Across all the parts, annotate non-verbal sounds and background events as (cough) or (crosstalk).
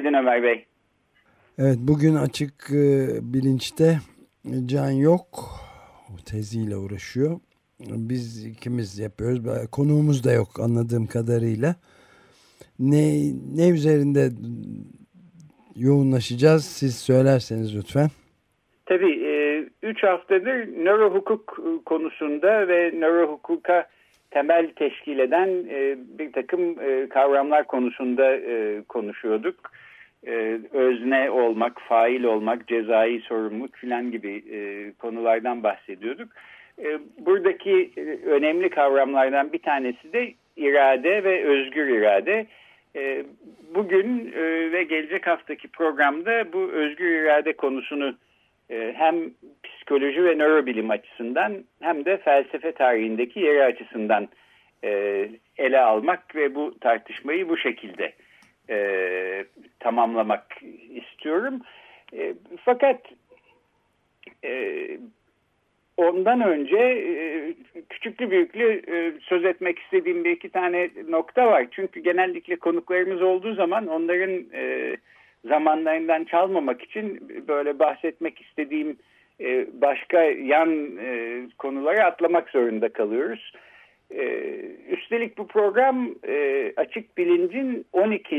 Günaydın Ömer Bey. Evet bugün açık e, bilinçte Can yok. Teziyle uğraşıyor. Biz ikimiz yapıyoruz. Konuğumuz da yok anladığım kadarıyla. Ne, ne üzerinde yoğunlaşacağız siz söylerseniz lütfen. Tabii 3 haftadır nöro hukuk e, konusunda ve nöro hukuka temel teşkil eden e, bir takım e, kavramlar konusunda konuşuyorduk. Özne olmak, fail olmak, cezai sorumluluk filan gibi konulardan bahsediyorduk. Buradaki önemli kavramlardan bir tanesi de irade ve özgür irade. Bugün ve gelecek haftaki programda bu özgür irade konusunu ee, hem psikoloji ve nörobilim açısından hem de felsefe tarihindeki yeri açısından e, ele almak ve bu tartışmayı bu şekilde e, tamamlamak istiyorum. E, fakat ondan önce küçüklü büyüklü söz etmek istediğim bir iki tane nokta var. Çünkü genellikle konuklarımız olduğu zaman onların zamanlarından çalmamak için böyle bahsetmek istediğim e, başka yan e, konulara atlamak zorunda kalıyoruz. E, üstelik bu program Açık Bilinc'in 12.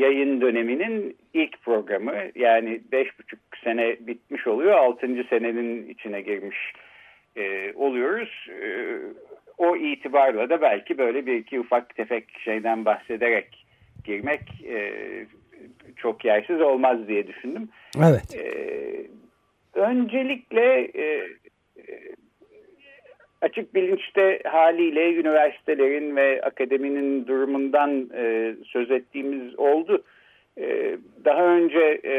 yayın döneminin ilk programı. Yani 5,5 sene bitmiş oluyor. 6. senenin içine girmiş oluyoruz. o itibarla da belki böyle bir iki ufak tefek şeyden bahsederek girmek e, çok yersiz olmaz diye düşündüm. Evet. E, öncelikle e, e, açık bilinçte haliyle üniversitelerin ve akademinin durumundan e, söz ettiğimiz oldu. E, daha önce e,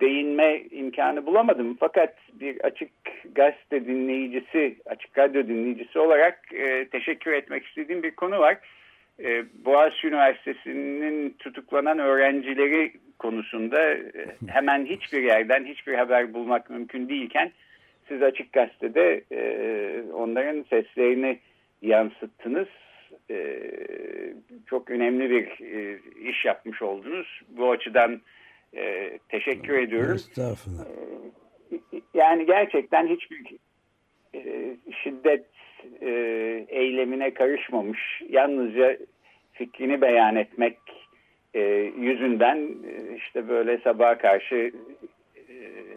değinme imkanı bulamadım fakat bir açık gazete dinleyicisi, açık radyo dinleyicisi olarak e, teşekkür etmek istediğim bir konu var. E, Boğaziçi Üniversitesi'nin tutuklanan öğrencileri konusunda e, hemen hiçbir yerden hiçbir haber bulmak mümkün değilken siz Açık Gazete'de e, onların seslerini yansıttınız. Çok önemli bir iş yapmış oldunuz. Bu açıdan teşekkür ediyorum. Estağfurullah. Yani gerçekten hiçbir şiddet e, eylemine karışmamış. Yalnızca fikrini beyan etmek e, yüzünden e, işte böyle sabaha karşı e,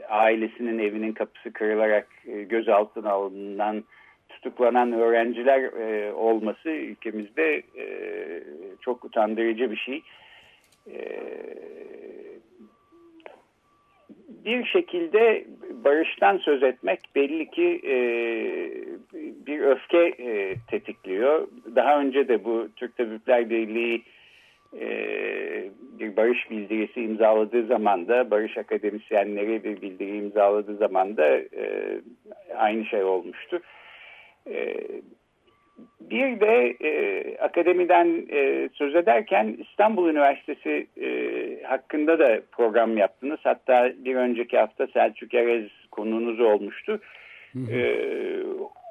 ailesinin evinin kapısı kırılarak e, gözaltına alınan tutuklanan öğrenciler e, olması ülkemizde e, çok utandırıcı bir şey. E, bir şekilde barıştan söz etmek belli ki e, bir öfke e, tetikliyor. Daha önce de bu Türk Tabipler Birliği e, bir barış bildirisi imzaladığı zaman da barış akademisyenleri bir bildiri imzaladığı zaman da e, aynı şey olmuştu. E, bir de e, akademiden e, söz ederken İstanbul Üniversitesi e, hakkında da program yaptınız. Hatta bir önceki hafta Selçuk Erez konuğunuz olmuştu. Hı hı. E,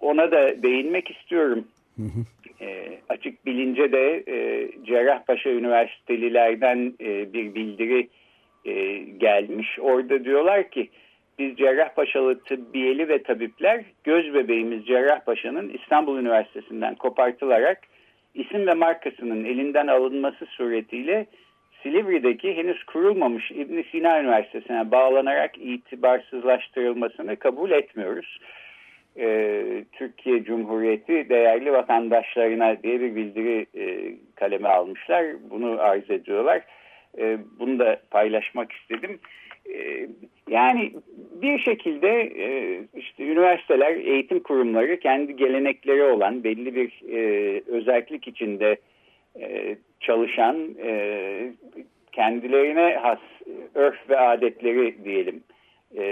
ona da değinmek istiyorum. Hı. E, açık bilince de e, Cerrahpaşa Üniversitelilerden e, bir bildiri e, gelmiş. Orada diyorlar ki biz Cerrahpaşalı tıbbiyeli ve tabipler göz bebeğimiz Cerrahpaşa'nın İstanbul Üniversitesi'nden kopartılarak isim ve markasının elinden alınması suretiyle Silivri'deki henüz kurulmamış İbn Sina Üniversitesi'ne bağlanarak itibarsızlaştırılmasını kabul etmiyoruz. Ee, Türkiye Cumhuriyeti değerli vatandaşlarına diye bir bildiri e, kaleme almışlar. Bunu arz ediyorlar. E, bunu da paylaşmak istedim. Ee, yani bir şekilde e, işte üniversiteler, eğitim kurumları kendi gelenekleri olan belli bir e, özellik içinde e, çalışan, e, kendilerine has örf ve adetleri diyelim e,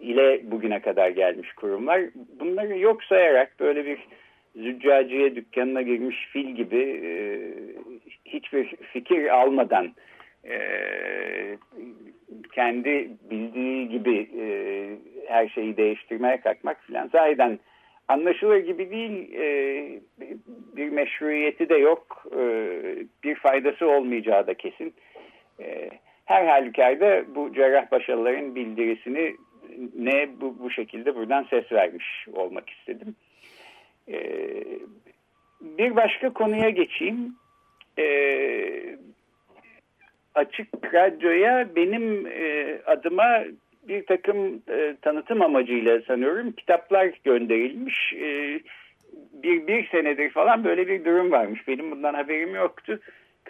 ile bugüne kadar gelmiş kurumlar. Bunları yok sayarak böyle bir züccaciye dükkanına girmiş fil gibi e, hiçbir fikir almadan e, kendi bildiği gibi e, her şeyi değiştirmeye kalkmak filan zahiden anlaşılır gibi değil e, bir meşruiyeti de yok e, bir faydası olmayacağı da kesin. E, her halükarda bu cerrahpaşalıların bildirisini ne bu, bu şekilde buradan ses vermiş olmak istedim. E, bir başka konuya geçeyim. E, açık radyoya benim e, adıma bir takım e, tanıtım amacıyla sanıyorum kitaplar gönderilmiş. E, bir, bir senedir falan böyle bir durum varmış. Benim bundan haberim yoktu.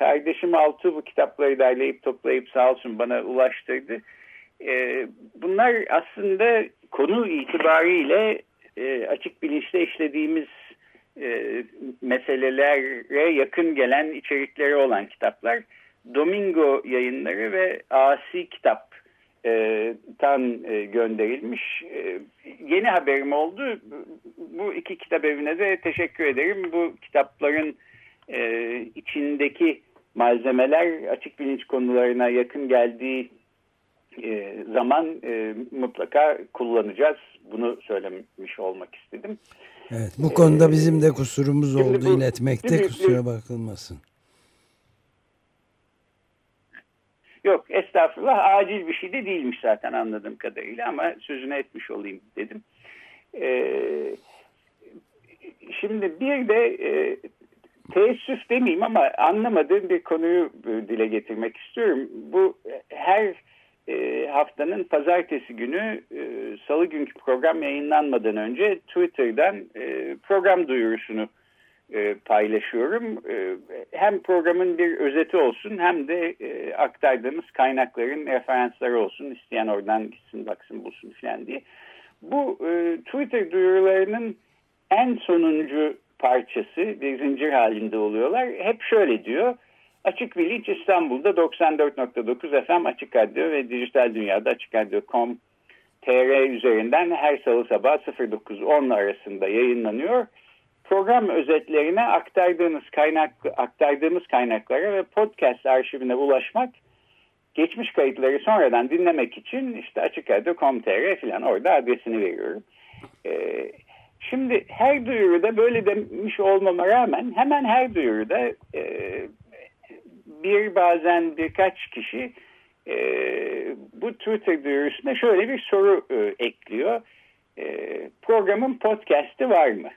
Kardeşim Altı bu kitapları derleyip toplayıp sağ olsun bana ulaştırdı. E, bunlar aslında konu itibariyle e, açık bilinçle işlediğimiz e, meselelere yakın gelen içerikleri olan kitaplar. Domingo yayınları ve Asi kitap e, tan e, gönderilmiş. E, yeni haberim oldu. Bu iki kitap evine de teşekkür ederim. Bu kitapların içindeki malzemeler açık bilinç konularına yakın geldiği e, zaman e, mutlaka kullanacağız. Bunu söylemiş olmak istedim. Evet, bu konuda ee, bizim de kusurumuz oldu bu, iletmekte kusura bakılmasın. Yok estağfurullah acil bir şey de değilmiş zaten anladığım kadarıyla ama sözünü etmiş olayım dedim. Ee, şimdi bir de e, teessüf demeyeyim ama anlamadığım bir konuyu e, dile getirmek istiyorum. Bu her e, haftanın pazartesi günü e, salı günkü program yayınlanmadan önce Twitter'dan e, program duyurusunu e, paylaşıyorum. E, hem programın bir özeti olsun hem de e, aktardığımız kaynakların referansları olsun. İsteyen oradan gitsin baksın bulsun falan diye. Bu e, Twitter duyurularının en sonuncu parçası bir zincir halinde oluyorlar. Hep şöyle diyor. Açık Bilinç İstanbul'da 94.9 FM Açık Radyo ve Dijital Dünya'da Açık Radyo.com TR üzerinden her salı sabah 09.10 arasında yayınlanıyor program özetlerine aktardığımız kaynak aktardığımız kaynaklara ve podcast arşivine ulaşmak geçmiş kayıtları sonradan dinlemek için işte açıkradio.com.tr falan orada adresini veriyorum. Ee, şimdi her duyuruda böyle demiş olmama rağmen hemen her duyuruda e, bir bazen birkaç kişi e, bu Twitter duyurusuna şöyle bir soru e, ekliyor. E, programın podcast'i var mı?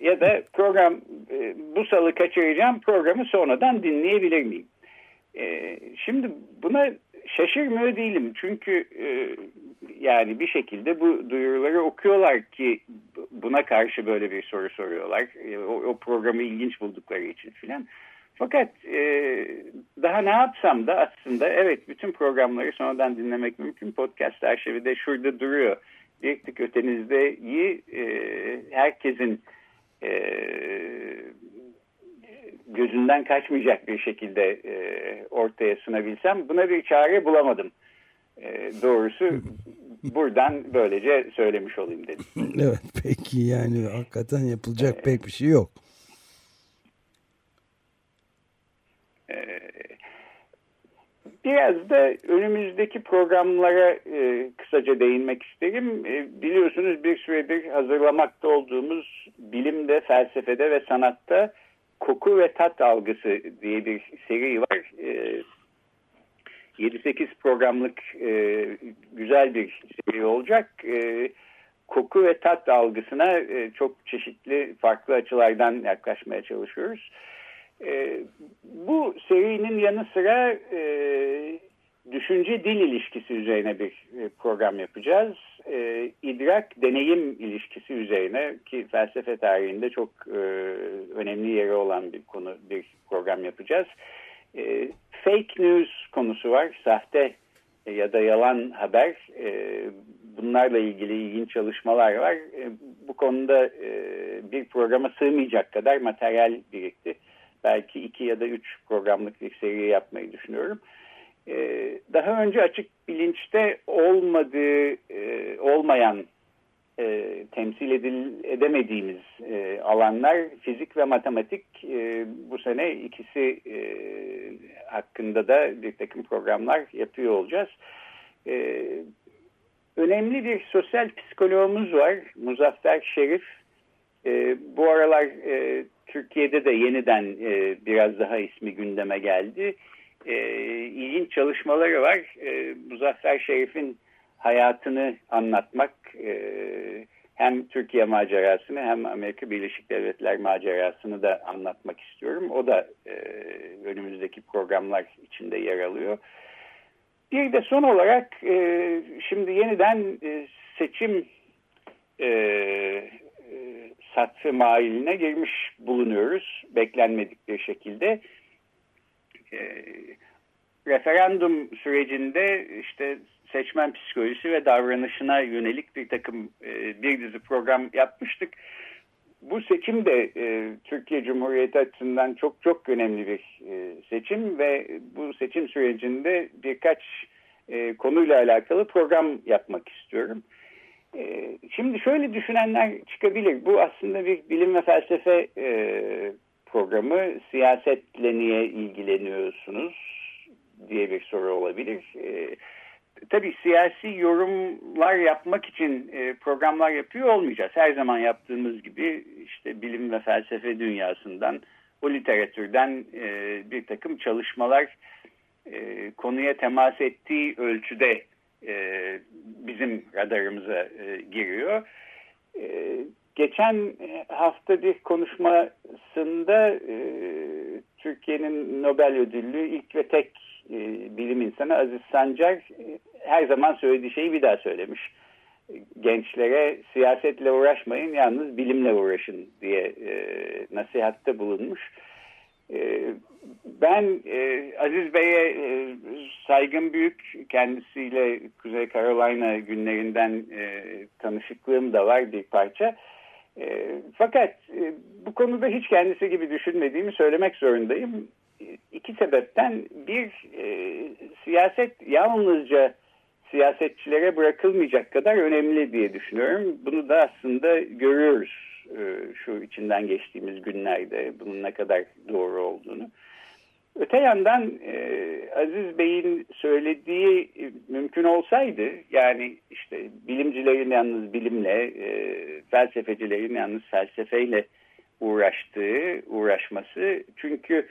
Ya da program bu salı kaçıracağım programı sonradan dinleyebilir miyim? Şimdi buna şaşırmıyor değilim çünkü e, yani bir şekilde bu duyuruları okuyorlar ki buna karşı böyle bir soru soruyorlar. E, o, o programı ilginç buldukları için filan. Fakat e, daha ne yapsam da aslında evet bütün programları sonradan dinlemek mümkün. Podcast arşivi de şurada duruyor bir tık ötenizdeyi e, herkesin e, gözünden kaçmayacak bir şekilde e, ortaya sunabilsem buna bir çare bulamadım. E, doğrusu buradan böylece söylemiş olayım dedim. (laughs) evet peki yani hakikaten yapılacak evet. pek bir şey yok. Biraz da önümüzdeki programlara e, kısaca değinmek isterim. E, biliyorsunuz bir süredir hazırlamakta olduğumuz bilimde, felsefede ve sanatta koku ve tat algısı diye bir seri var. E, 7-8 programlık e, güzel bir seri olacak. E, koku ve tat algısına e, çok çeşitli farklı açılardan yaklaşmaya çalışıyoruz. E, bu serinin yanı sıra e, düşünce dil ilişkisi üzerine bir e, program yapacağız. E, idrak deneyim ilişkisi üzerine ki felsefe tarihinde çok e, önemli yeri olan bir konu bir program yapacağız. E, fake news konusu var. Sahte ya da yalan haber. E, bunlarla ilgili ilginç çalışmalar var. E, bu konuda e, bir programa sığmayacak kadar materyal birikti belki iki ya da üç programlık bir seri yapmayı düşünüyorum. Daha önce açık bilinçte olmadığı, olmayan temsil edil, edemediğimiz alanlar fizik ve matematik bu sene ikisi hakkında da bir takım programlar yapıyor olacağız. Önemli bir sosyal psikologumuz var Muzaffer Şerif. Bu aralar Türkiye'de de yeniden biraz daha ismi gündeme geldi. İlginç çalışmaları var. Muzaffer Şerif'in hayatını anlatmak hem Türkiye macerasını hem Amerika Birleşik Devletler macerasını da anlatmak istiyorum. O da önümüzdeki programlar içinde yer alıyor. Bir de son olarak şimdi yeniden seçim satı mailine girmiş bulunuyoruz. Beklenmedik bir şekilde. Referandum sürecinde işte seçmen psikolojisi ve davranışına yönelik bir takım e, bir dizi program yapmıştık. Bu seçim de e, Türkiye Cumhuriyeti açısından çok çok önemli bir e, seçim ve bu seçim sürecinde birkaç e, konuyla alakalı program yapmak istiyorum. E, şimdi şöyle düşünenler çıkabilir. Bu aslında bir bilim ve felsefe e, programı. Siyasetle niye ilgileniyorsunuz diye bir soru olabilir. E, tabii siyasi yorumlar yapmak için e, programlar yapıyor olmayacağız. Her zaman yaptığımız gibi işte bilim ve felsefe dünyasından, o literatürden e, bir takım çalışmalar e, konuya temas ettiği ölçüde e, bizim radarımıza e, giriyor. E, geçen hafta bir konuşmasında e, Türkiye'nin Nobel ödüllü ilk ve tek e, bilim insanı Aziz Sancar e, her zaman söylediği şeyi bir daha söylemiş. Gençlere siyasetle uğraşmayın yalnız bilimle uğraşın diye e, nasihatte bulunmuş. E, ben e, Aziz Bey'e e, saygım büyük. Kendisiyle Kuzey Carolina günlerinden e, tanışıklığım da var bir parça. E, fakat e, bu konuda hiç kendisi gibi düşünmediğimi söylemek zorundayım. E, iki sebepten bir e, siyaset yalnızca siyasetçilere bırakılmayacak kadar önemli diye düşünüyorum. Bunu da aslında görüyoruz e, şu içinden geçtiğimiz günlerde bunun ne kadar doğru olduğunu. Öte yandan e, Aziz Bey'in söylediği e, mümkün olsaydı yani işte bilimcilerin yalnız bilimle, e, felsefecilerin yalnız felsefeyle uğraştığı, uğraşması çünkü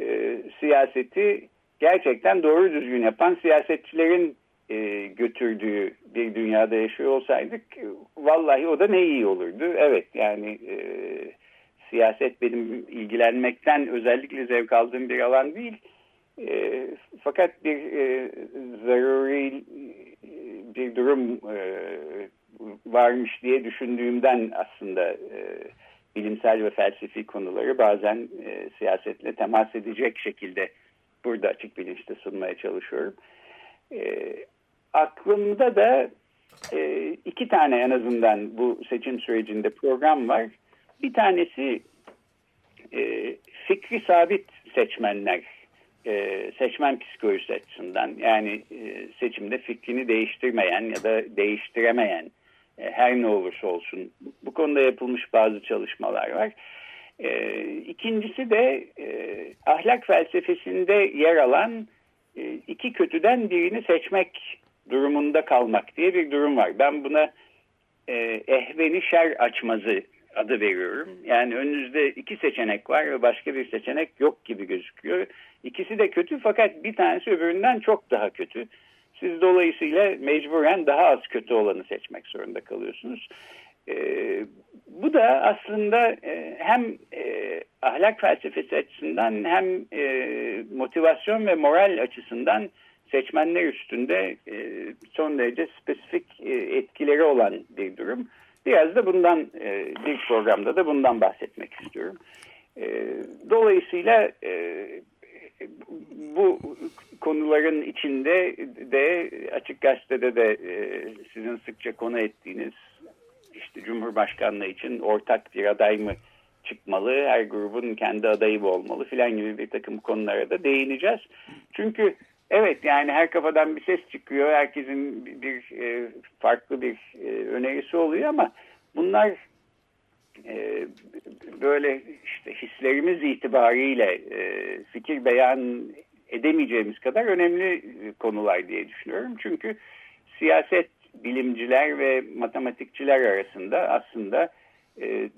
e, siyaseti gerçekten doğru düzgün yapan siyasetçilerin e, götürdüğü bir dünyada yaşıyor olsaydık vallahi o da ne iyi olurdu. Evet yani e, siyaset benim ilgilenmekten özellikle zevk aldığım bir alan değil. E, fakat bir e, zaruri bir durum e, varmış diye düşündüğümden aslında e, bilimsel ve felsefi konuları bazen e, siyasetle temas edecek şekilde burada açık bilinçte sunmaya çalışıyorum. E, aklımda da e, iki tane en azından bu seçim sürecinde program var. Bir tanesi e, fikri sabit seçmenler, e, seçmen psikolojisi açısından yani e, seçimde fikrini değiştirmeyen ya da değiştiremeyen e, her ne olursa olsun bu konuda yapılmış bazı çalışmalar var. E, ikincisi de e, ahlak felsefesinde yer alan e, iki kötüden birini seçmek durumunda kalmak diye bir durum var. Ben buna e, ehveni şer açmazı adı veriyorum. Yani önünüzde iki seçenek var ve başka bir seçenek yok gibi gözüküyor. İkisi de kötü fakat bir tanesi öbüründen çok daha kötü. Siz dolayısıyla mecburen daha az kötü olanı seçmek zorunda kalıyorsunuz. E, bu da aslında e, hem e, ahlak felsefesi açısından hem e, motivasyon ve moral açısından seçmenler üstünde e, son derece spesifik e, etkileri olan bir durum. Biraz da bundan e, bir programda da bundan bahsetmek istiyorum. E, dolayısıyla e, bu konuların içinde de açık gazetede de e, sizin sıkça konu ettiğiniz işte Cumhurbaşkanlığı için ortak bir aday mı çıkmalı, her grubun kendi adayı olmalı filan gibi bir takım konulara da değineceğiz. Çünkü evet yani her kafadan bir ses çıkıyor, herkesin bir, e, farklı bir e, önerisi oluyor ama bunlar e, böyle işte hislerimiz itibariyle e, fikir beyan edemeyeceğimiz kadar önemli konular diye düşünüyorum. Çünkü siyaset bilimciler ve matematikçiler arasında aslında e,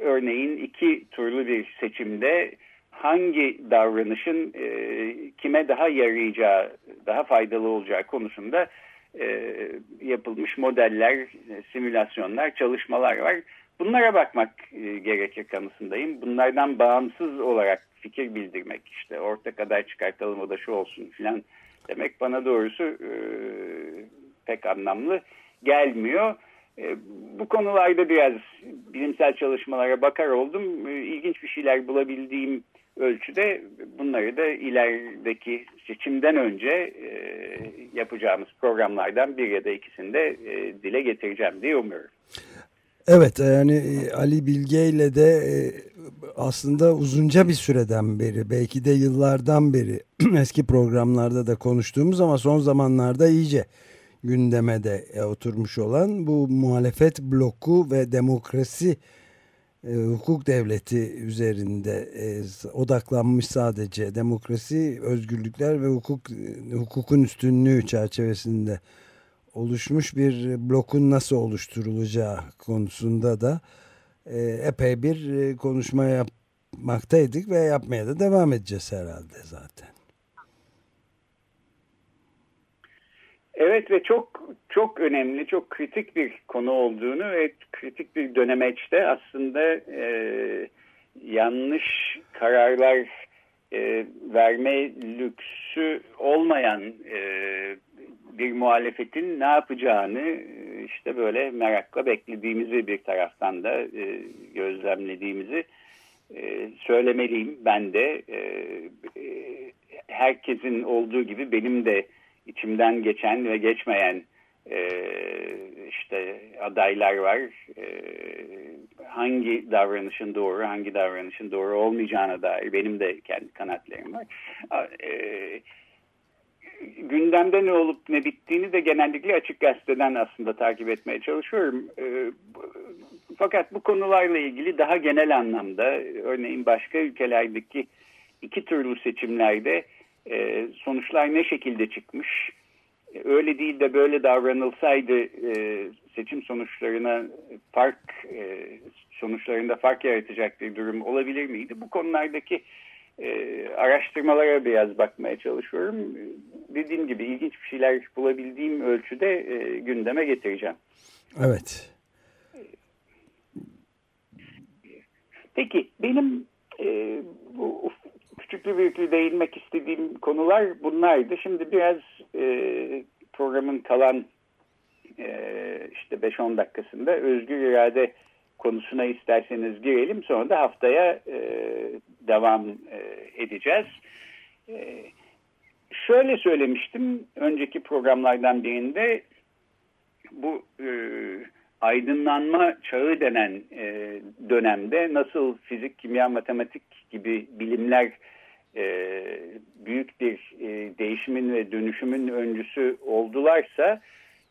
örneğin iki türlü bir seçimde hangi davranışın e, kime daha yarayacağı, daha faydalı olacağı konusunda e, yapılmış modeller, simülasyonlar, çalışmalar var. Bunlara bakmak e, gerekir kanısındayım. Bunlardan bağımsız olarak fikir bildirmek işte orta kadar çıkartalım o da şu olsun filan demek bana doğrusu e, pek anlamlı gelmiyor. E, bu konularda biraz bilimsel çalışmalara bakar oldum. E, ilginç bir şeyler bulabildiğim ölçüde bunları da ilerideki seçimden önce e, yapacağımız programlardan bir ya da ikisinde e, dile getireceğim diye umuyorum. Evet yani e, Ali Bilge ile de aslında uzunca bir süreden beri belki de yıllardan beri (clears throat) eski programlarda da konuştuğumuz ama son zamanlarda iyice gündeme de oturmuş olan bu muhalefet bloku ve demokrasi hukuk devleti üzerinde odaklanmış sadece demokrasi, özgürlükler ve hukuk hukukun üstünlüğü çerçevesinde oluşmuş bir blokun nasıl oluşturulacağı konusunda da e, epey bir e, konuşma yapmaktaydık ve yapmaya da devam edeceğiz herhalde zaten. Evet ve çok çok önemli, çok kritik bir konu olduğunu ve kritik bir dönemeçte aslında e, yanlış kararlar e, verme lüksü olmayan e, bir muhalefetin ne yapacağını e, işte böyle merakla beklediğimizi bir taraftan da e, gözlemlediğimizi e, söylemeliyim. Ben de herkesin olduğu gibi benim de içimden geçen ve geçmeyen işte adaylar var. hangi davranışın doğru, hangi davranışın doğru olmayacağına dair benim de kendi kanatlarım var gündemde ne olup ne bittiğini de genellikle açık gazeteden aslında takip etmeye çalışıyorum. E, fakat bu konularla ilgili daha genel anlamda örneğin başka ülkelerdeki iki türlü seçimlerde e, sonuçlar ne şekilde çıkmış? E, öyle değil de böyle davranılsaydı e, seçim sonuçlarına fark e, sonuçlarında fark yaratacak bir durum olabilir miydi? Bu konulardaki e, araştırmalara biraz bakmaya çalışıyorum. Dediğim gibi ilginç bir şeyler bulabildiğim ölçüde e, gündeme getireceğim. Evet. Peki benim e, bu küçüklü büyüklü değinmek istediğim konular bunlardı. Şimdi biraz e, programın kalan e, işte 5-10 dakikasında özgür irade konusuna isterseniz girelim. Sonra da haftaya e, devam e, edeceğiz. E, şöyle söylemiştim önceki programlardan birinde bu e, aydınlanma çağı denen e, dönemde nasıl fizik, kimya, matematik gibi bilimler e, büyük bir e, değişimin ve dönüşümün öncüsü oldularsa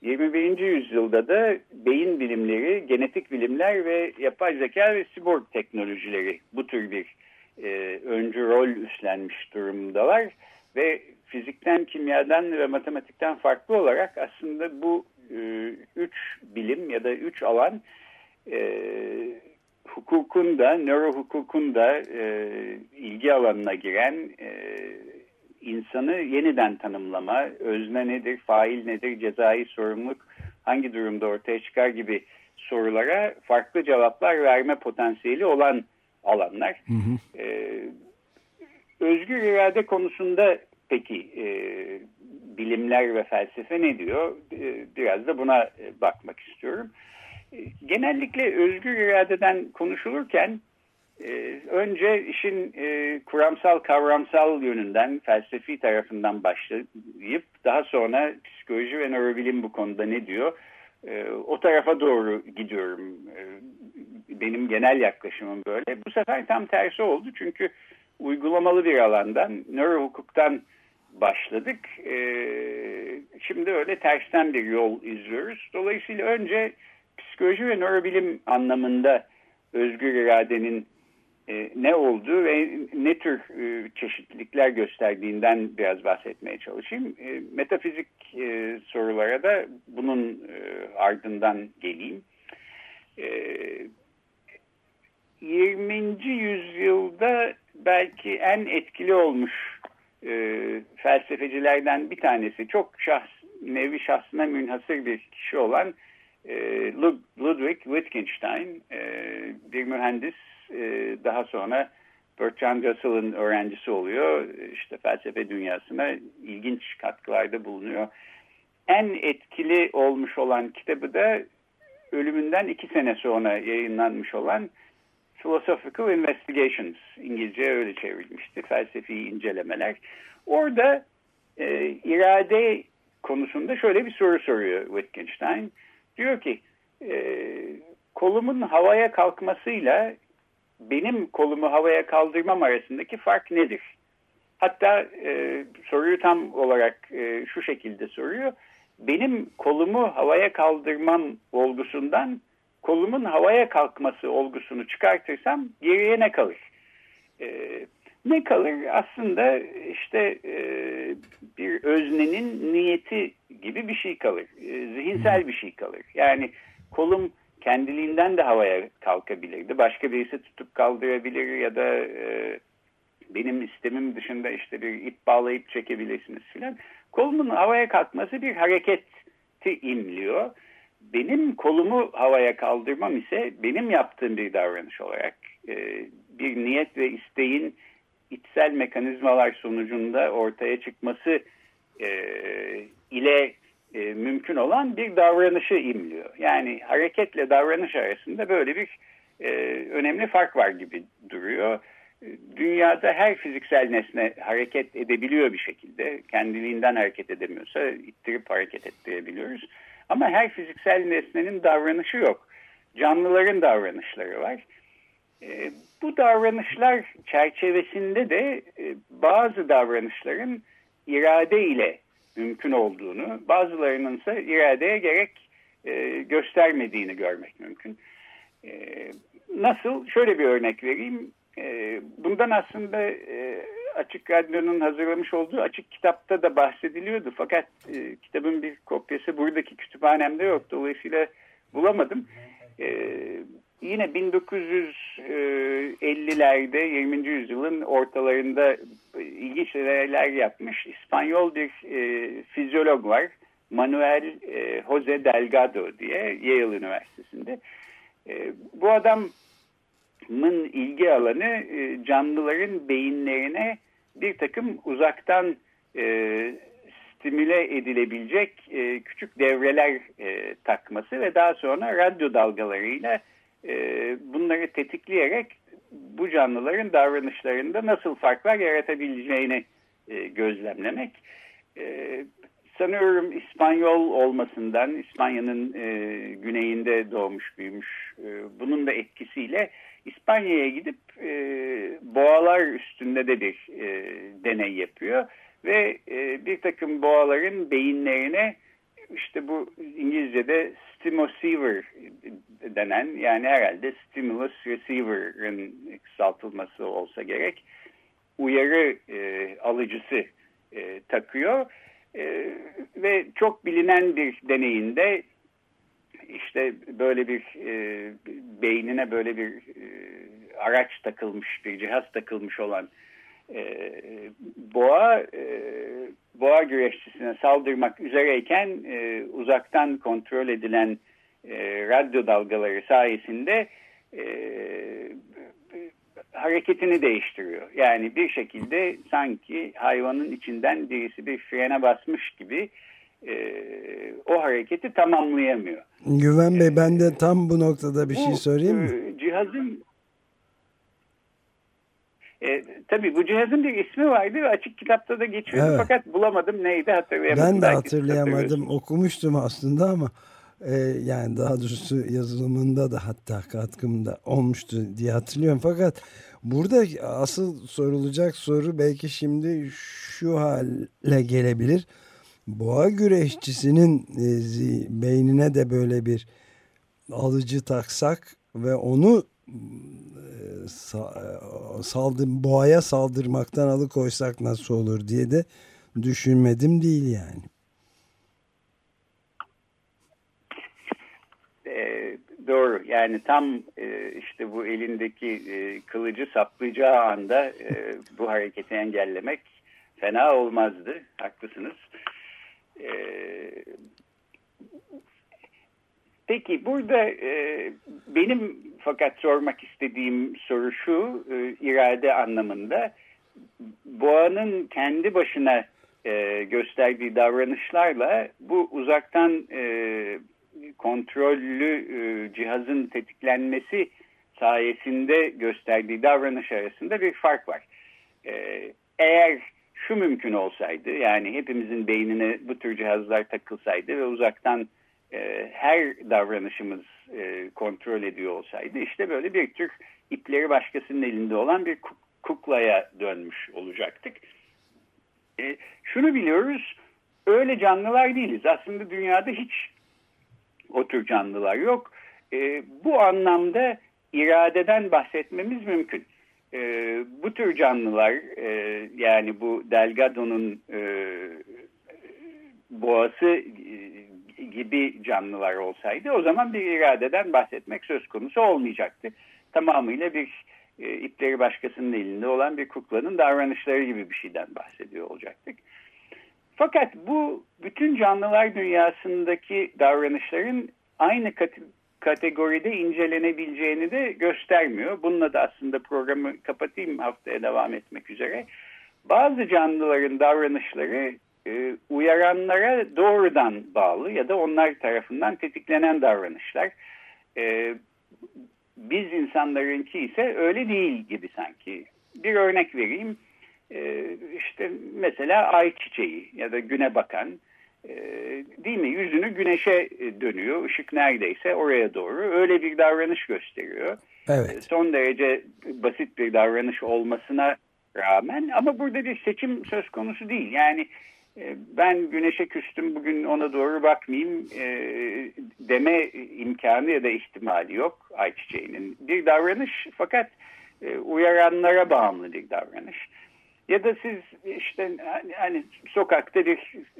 21. yüzyılda da beyin bilimleri, genetik bilimler ve yapay zeka ve siborg teknolojileri bu tür bir e, öncü rol üstlenmiş durumdalar. Ve fizikten, kimyadan ve matematikten farklı olarak aslında bu e, üç bilim ya da üç alan e, hukukun da, nöro hukukun da e, ilgi alanına giren e, insanı yeniden tanımlama, özne nedir, fail nedir, cezai sorumluluk hangi durumda ortaya çıkar gibi sorulara farklı cevaplar verme potansiyeli olan alanlar. Hı hı. Ee, özgür irade konusunda peki e, bilimler ve felsefe ne diyor? E, biraz da buna e, bakmak istiyorum. E, genellikle özgür iradeden konuşulurken ee, önce işin e, kuramsal kavramsal yönünden felsefi tarafından başlayıp daha sonra psikoloji ve nörobilim bu konuda ne diyor? E, o tarafa doğru gidiyorum. E, benim genel yaklaşımım böyle. Bu sefer tam tersi oldu çünkü uygulamalı bir alandan, nöro hukuktan başladık. E, şimdi öyle tersten bir yol izliyoruz. Dolayısıyla önce psikoloji ve nörobilim anlamında özgür iradenin e, ne olduğu ve ne tür e, çeşitlilikler gösterdiğinden biraz bahsetmeye çalışayım. E, metafizik e, sorulara da bunun e, ardından geleyim. E, 20. yüzyılda belki en etkili olmuş e, felsefecilerden bir tanesi çok şahs, nevi şahsına münhasır bir kişi olan Ludwig Wittgenstein e, bir mühendis e, daha sonra Bertrand Russell'ın öğrencisi oluyor. İşte felsefe dünyasına ilginç katkılarda bulunuyor. En etkili olmuş olan kitabı da ölümünden iki sene sonra yayınlanmış olan Philosophical Investigations. İngilizce öyle çevrilmişti. Felsefi incelemeler. Orada e, irade konusunda şöyle bir soru soruyor Wittgenstein. Diyor ki e, kolumun havaya kalkmasıyla benim kolumu havaya kaldırmam arasındaki fark nedir? Hatta e, soruyu tam olarak e, şu şekilde soruyor. Benim kolumu havaya kaldırmam olgusundan kolumun havaya kalkması olgusunu çıkartırsam geriye ne kalır? E, ne kalır? Aslında işte e, bir öznenin niyeti gibi bir şey kalır. E, zihinsel bir şey kalır. Yani kolum kendiliğinden de havaya kalkabilirdi. Başka birisi tutup kaldırabilir ya da e, benim istemim dışında işte bir ip bağlayıp çekebilirsiniz filan. Kolumun havaya kalkması bir hareketi imliyor. Benim kolumu havaya kaldırmam ise benim yaptığım bir davranış olarak e, bir niyet ve isteğin içsel mekanizmalar sonucunda ortaya çıkması e, ile e, mümkün olan bir davranışı imliyor. Yani hareketle davranış arasında böyle bir e, önemli fark var gibi duruyor. Dünyada her fiziksel nesne hareket edebiliyor bir şekilde. Kendiliğinden hareket edemiyorsa ittirip hareket ettirebiliyoruz. Ama her fiziksel nesnenin davranışı yok. Canlıların davranışları var. E, bu davranışlar çerçevesinde de e, bazı davranışların irade ile mümkün olduğunu, bazılarının ise iradeye gerek e, göstermediğini görmek mümkün. E, nasıl? Şöyle bir örnek vereyim. Bundan aslında Açık Radyo'nun hazırlamış olduğu açık kitapta da bahsediliyordu. Fakat kitabın bir kopyası buradaki kütüphanemde yok. Dolayısıyla bulamadım. E, yine 1950'lerde 20. yüzyılın ortalarında ilginç şeyler yapmış İspanyol bir e, fizyolog var. Manuel e, Jose Delgado diye Yale Üniversitesi'nde. E, bu adamın ilgi alanı e, canlıların beyinlerine bir takım uzaktan e, stimüle edilebilecek e, küçük devreler e, takması ve daha sonra radyo dalgalarıyla e, bunları tetikleyerek bu canlıların davranışlarında nasıl farklar yaratabileceğini e, gözlemlemek. E, sanıyorum İspanyol olmasından, İspanya'nın e, güneyinde doğmuş büyümüş, e, bunun da etkisiyle İspanya'ya gidip boğalar üstünde de bir deney yapıyor. Ve bir takım boğaların beyinlerine işte bu İngilizce'de stimoceiver denen yani herhalde stimulus receiver'ın kısaltılması olsa gerek uyarı e, alıcısı e, takıyor. E, ve çok bilinen bir deneyinde işte böyle bir e, beynine böyle bir e, araç takılmış bir cihaz takılmış olan e, boğa e, boğa güreşçisine saldırmak üzereyken e, uzaktan kontrol edilen e, radyo dalgaları sayesinde e, hareketini değiştiriyor. Yani bir şekilde sanki hayvanın içinden birisi bir frene basmış gibi e, o hareketi tamamlayamıyor. Güven Bey ben de tam bu noktada bir bu, şey söyleyeyim mi? E, cihazın e, tabii bu cihazın bir ismi vardı ve açık kitapta da geçiyordu evet. fakat bulamadım neydi hatırlayamadım. Ben de hatırlayamadım okumuştum aslında ama e, yani daha doğrusu yazılımında da hatta katkımda olmuştu diye hatırlıyorum. Fakat burada asıl sorulacak soru belki şimdi şu hale gelebilir. Boğa güreşçisinin e, beynine de böyle bir alıcı taksak ve onu e, saldır, boğaya saldırmaktan alıkoysak nasıl olur diye de düşünmedim değil yani. E, doğru yani tam e, işte bu elindeki kılıcı saplayacağı anda bu hareketi engellemek fena olmazdı. Haklısınız. Peki burada benim fakat sormak istediğim soru şu e, irade anlamında boğanın kendi başına e, gösterdiği davranışlarla bu uzaktan e, kontrollü e, cihazın tetiklenmesi sayesinde gösterdiği davranış arasında bir fark var. E, eğer şu mümkün olsaydı yani hepimizin beynine bu tür cihazlar takılsaydı ve uzaktan e, her davranışımız e, kontrol ediyor olsaydı işte böyle bir tür ipleri başkasının elinde olan bir kuklaya dönmüş olacaktık. E, şunu biliyoruz öyle canlılar değiliz. Aslında dünyada hiç o tür canlılar yok. Bu anlamda iradeden bahsetmemiz mümkün. Bu tür canlılar yani bu Delgado'nun boğası gibi canlılar olsaydı o zaman bir iradeden bahsetmek söz konusu olmayacaktı. Tamamıyla bir e, ipleri başkasının elinde olan bir kuklanın davranışları gibi bir şeyden bahsediyor olacaktık. Fakat bu bütün canlılar dünyasındaki davranışların aynı kategoride incelenebileceğini de göstermiyor. Bununla da aslında programı kapatayım haftaya devam etmek üzere. Bazı canlıların davranışları e, uyaranlara doğrudan bağlı ya da onlar tarafından tetiklenen davranışlar. E, biz insanlarınki ise öyle değil gibi sanki. Bir örnek vereyim. E, işte mesela ay çiçeği ya da güne bakan e, değil mi? Yüzünü güneşe dönüyor. Işık neredeyse oraya doğru. Öyle bir davranış gösteriyor. Evet. Son derece basit bir davranış olmasına rağmen ama burada bir seçim söz konusu değil. Yani ben güneşe küstüm bugün ona doğru bakmayayım e, deme imkanı ya da ihtimali yok ayçiçeğinin. Bir davranış fakat e, uyaranlara bağımlı bir davranış. Ya da siz işte hani sokakta bir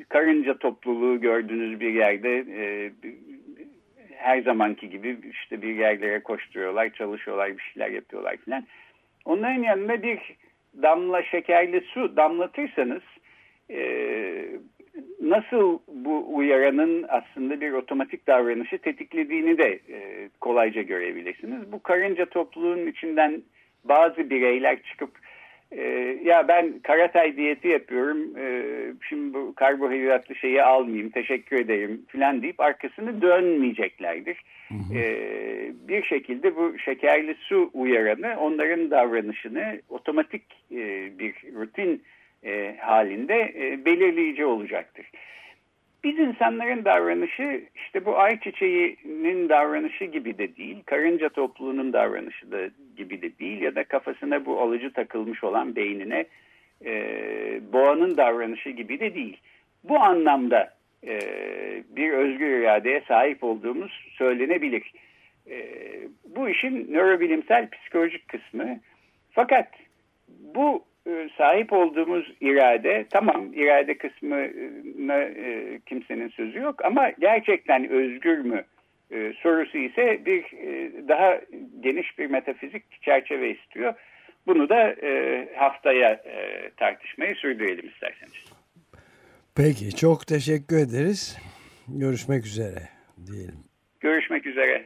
karınca topluluğu gördüğünüz bir yerde e, her zamanki gibi işte bir yerlere koşturuyorlar, çalışıyorlar, bir şeyler yapıyorlar filan. Onların yanında bir damla şekerli su damlatırsanız e, nasıl bu uyaranın aslında bir otomatik davranışı tetiklediğini de e, kolayca görebilirsiniz. Bu karınca topluluğunun içinden bazı bireyler çıkıp e, ya ben karatay diyeti yapıyorum e, şimdi bu karbohidratlı şeyi almayayım teşekkür ederim filan deyip arkasını dönmeyeceklerdir. Hı hı. E, bir şekilde bu şekerli su uyaranı onların davranışını otomatik e, bir rutin e, halinde e, belirleyici olacaktır. Biz insanların davranışı işte bu ayçiçeğinin davranışı gibi de değil, karınca topluluğunun davranışı da gibi de değil ya da kafasına bu alıcı takılmış olan beynine e, boğanın davranışı gibi de değil. Bu anlamda e, bir özgür iradeye sahip olduğumuz söylenebilir. E, bu işin nörobilimsel psikolojik kısmı. Fakat bu sahip olduğumuz irade tamam irade kısmına e, kimsenin sözü yok ama gerçekten özgür mü e, sorusu ise bir e, daha geniş bir metafizik çerçeve istiyor. Bunu da e, haftaya e, tartışmayı sürdürelim isterseniz. Peki çok teşekkür ederiz. Görüşmek üzere diyelim. Görüşmek üzere.